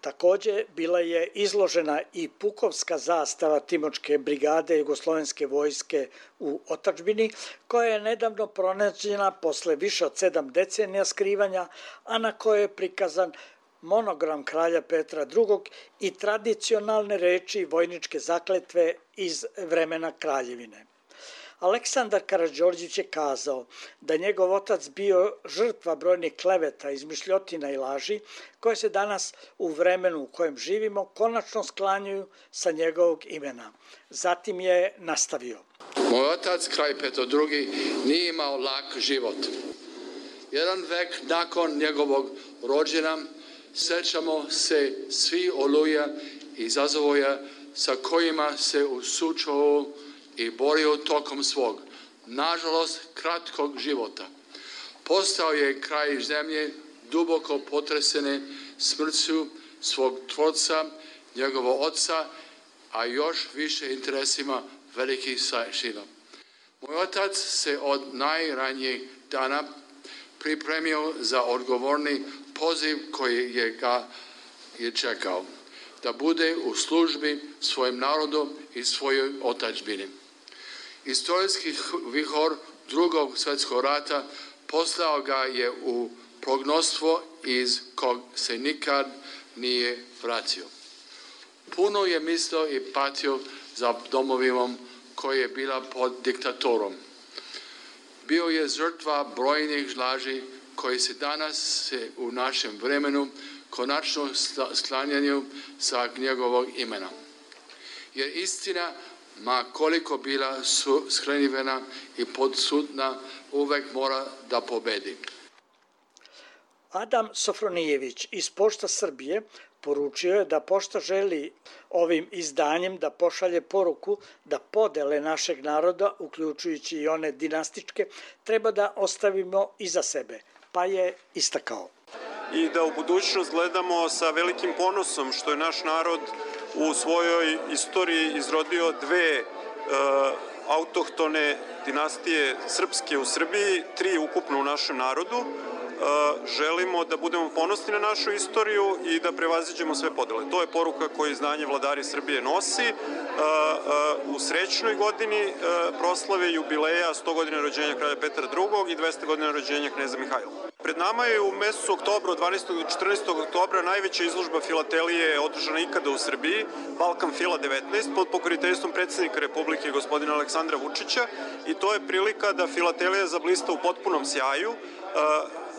Takođe, bila je izložena i pukovska zastava Timočke brigade Jugoslovenske vojske u Otačbini, koja je nedavno pronađena posle više od sedam decenija skrivanja, a na kojoj je prikazan monogram kralja Petra II. i tradicionalne reči vojničke zakletve iz vremena kraljevine. Aleksandar Karadžorđić je kazao da njegov otac bio žrtva brojnih kleveta, izmišljotina i laži, koje se danas u vremenu u kojem živimo konačno sklanjuju sa njegovog imena. Zatim je nastavio. Moj otac, kraj Peto II, nije imao lak život. Jedan vek nakon njegovog rođena sećamo se svi oluja i zazovoja sa kojima se usučao i borio tokom svog, nažalost, kratkog života. Postao je kraj zemlje duboko potresene smrću svog tvorca, njegovo oca, a još više interesima velikih sajšina. Moj otac se od najranijeg dana pripremio za odgovorni poziv koji je ga je čekao, da bude u službi svojim narodom i svojoj otačbini. Istorijski vihor drugog svetskog rata poslao ga je u prognostvo iz kog se nikad nije vratio. Puno je mislio i patio za domovinom koja je bila pod diktatorom. Bio je žrtva brojnih laži koji se danas se u našem vremenu konačno sklanjanju sa njegovog imena. Jer istina, ma koliko bila skrenivena i podsudna, uvek mora da pobedi. Adam Sofronijević iz Pošta Srbije poručio je da Pošta želi ovim izdanjem da pošalje poruku da podele našeg naroda, uključujući i one dinastičke, treba da ostavimo iza sebe, pa je istakao. I da u budućnost gledamo sa velikim ponosom što je naš narod u svojoj istoriji izrodio dve uh, autohtone dinastije srpske u Srbiji, tri ukupno u našem narodu, želimo da budemo ponosni na našu istoriju i da prevaziđemo sve podele. To je poruka koju znanje vladari Srbije nosi u srećnoj godini proslave jubileja 100 godina rođenja kralja Petra II. i 200 godina rođenja kneza Mihajla. Pred nama je u mesecu oktobru, 12. i 14. oktobra, najveća izložba filatelije održana ikada u Srbiji, Balkan Fila 19, pod pokoriteljstvom predsednika Republike gospodina Aleksandra Vučića i to je prilika da filatelija zablista u potpunom sjaju,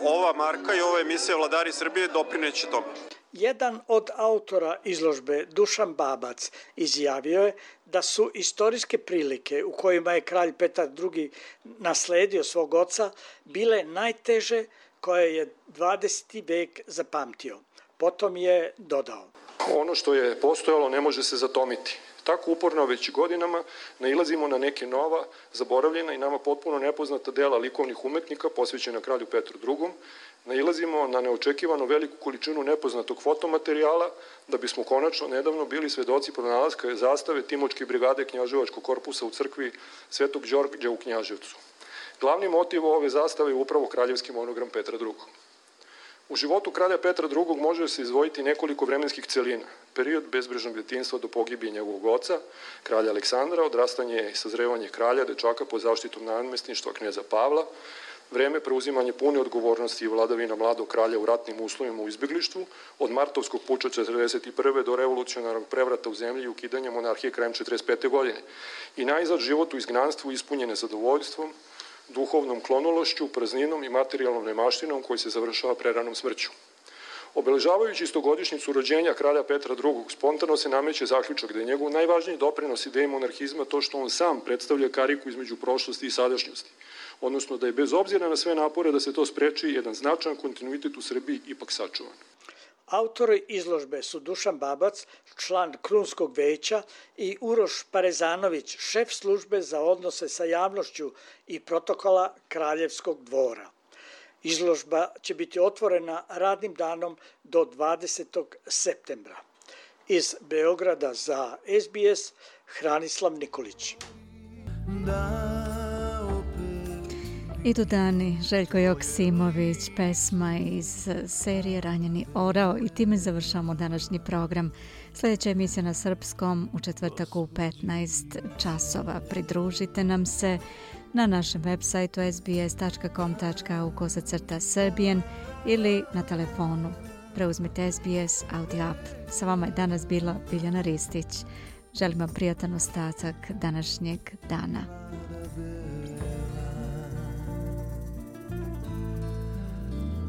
ova marka i ova emisija Vladari Srbije doprineće tome. Jedan od autora izložbe, Dušan Babac, izjavio je da su istorijske prilike u kojima je kralj Petar II. nasledio svog oca bile najteže koje je 20. vek zapamtio. Potom je dodao. Ono što je postojalo ne može se zatomiti. Tako uporno već godinama nailazimo na neke nova, zaboravljena i nama potpuno nepoznata dela likovnih umetnika posvećena kralju Petru II. Nailazimo na neočekivano veliku količinu nepoznatog fotomaterijala da bismo konačno nedavno bili svedoci pronalaska zastave Timočke brigade Knjaževačkog korpusa u crkvi Svetog Đorđa u Knjaževcu. Glavni motiv ove zastave je upravo kraljevski monogram Petra II. U životu kralja Petra II. može se izvojiti nekoliko vremenskih celina. Period bezbrežnog detinstva do pogibije njegovog oca, kralja Aleksandra, odrastanje i sazrevanje kralja, dečaka pod zaštitom namestništva knjeza Pavla, vreme preuzimanje pune odgovornosti i vladavina mladog kralja u ratnim uslovima u izbjeglištvu, od martovskog puča 41. do revolucionarnog prevrata u zemlji i ukidanja monarhije krajem 45. godine. I najzad život u izgnanstvu ispunjene zadovoljstvom, duhovnom klonološću, prazninom i materijalnom nemaštinom koji se završava preranom smrću. Obeležavajući istogodišnjicu rođenja kralja Petra II. spontano se nameće zaključak da je njegov najvažniji doprinos ideji monarhizma to što on sam predstavlja kariku između prošlosti i sadašnjosti, odnosno da je bez obzira na sve napore da se to spreči jedan značajan kontinuitet u Srbiji ipak sačuvan. Autori izložbe su Dušan Babac, član Krunskog veća i Uroš Parezanović, šef službe za odnose sa javnošću i protokola Kraljevskog dvora. Izložba će biti otvorena radnim danom do 20. septembra. Iz Beograda za SBS Hranislav Nikolić. Da. Idu dani, Željko Joksimović, pesma iz serije Ranjeni orao i time završamo današnji program. Sljedeća emisija na Srpskom u četvrtak u 15 časova. Pridružite nam se na našem web sajtu sbs.com.au kosacrta srbijen ili na telefonu. Preuzmite SBS audio app. Sa vama je danas bila Biljana Ristić. Želim vam prijatan ostatak današnjeg dana.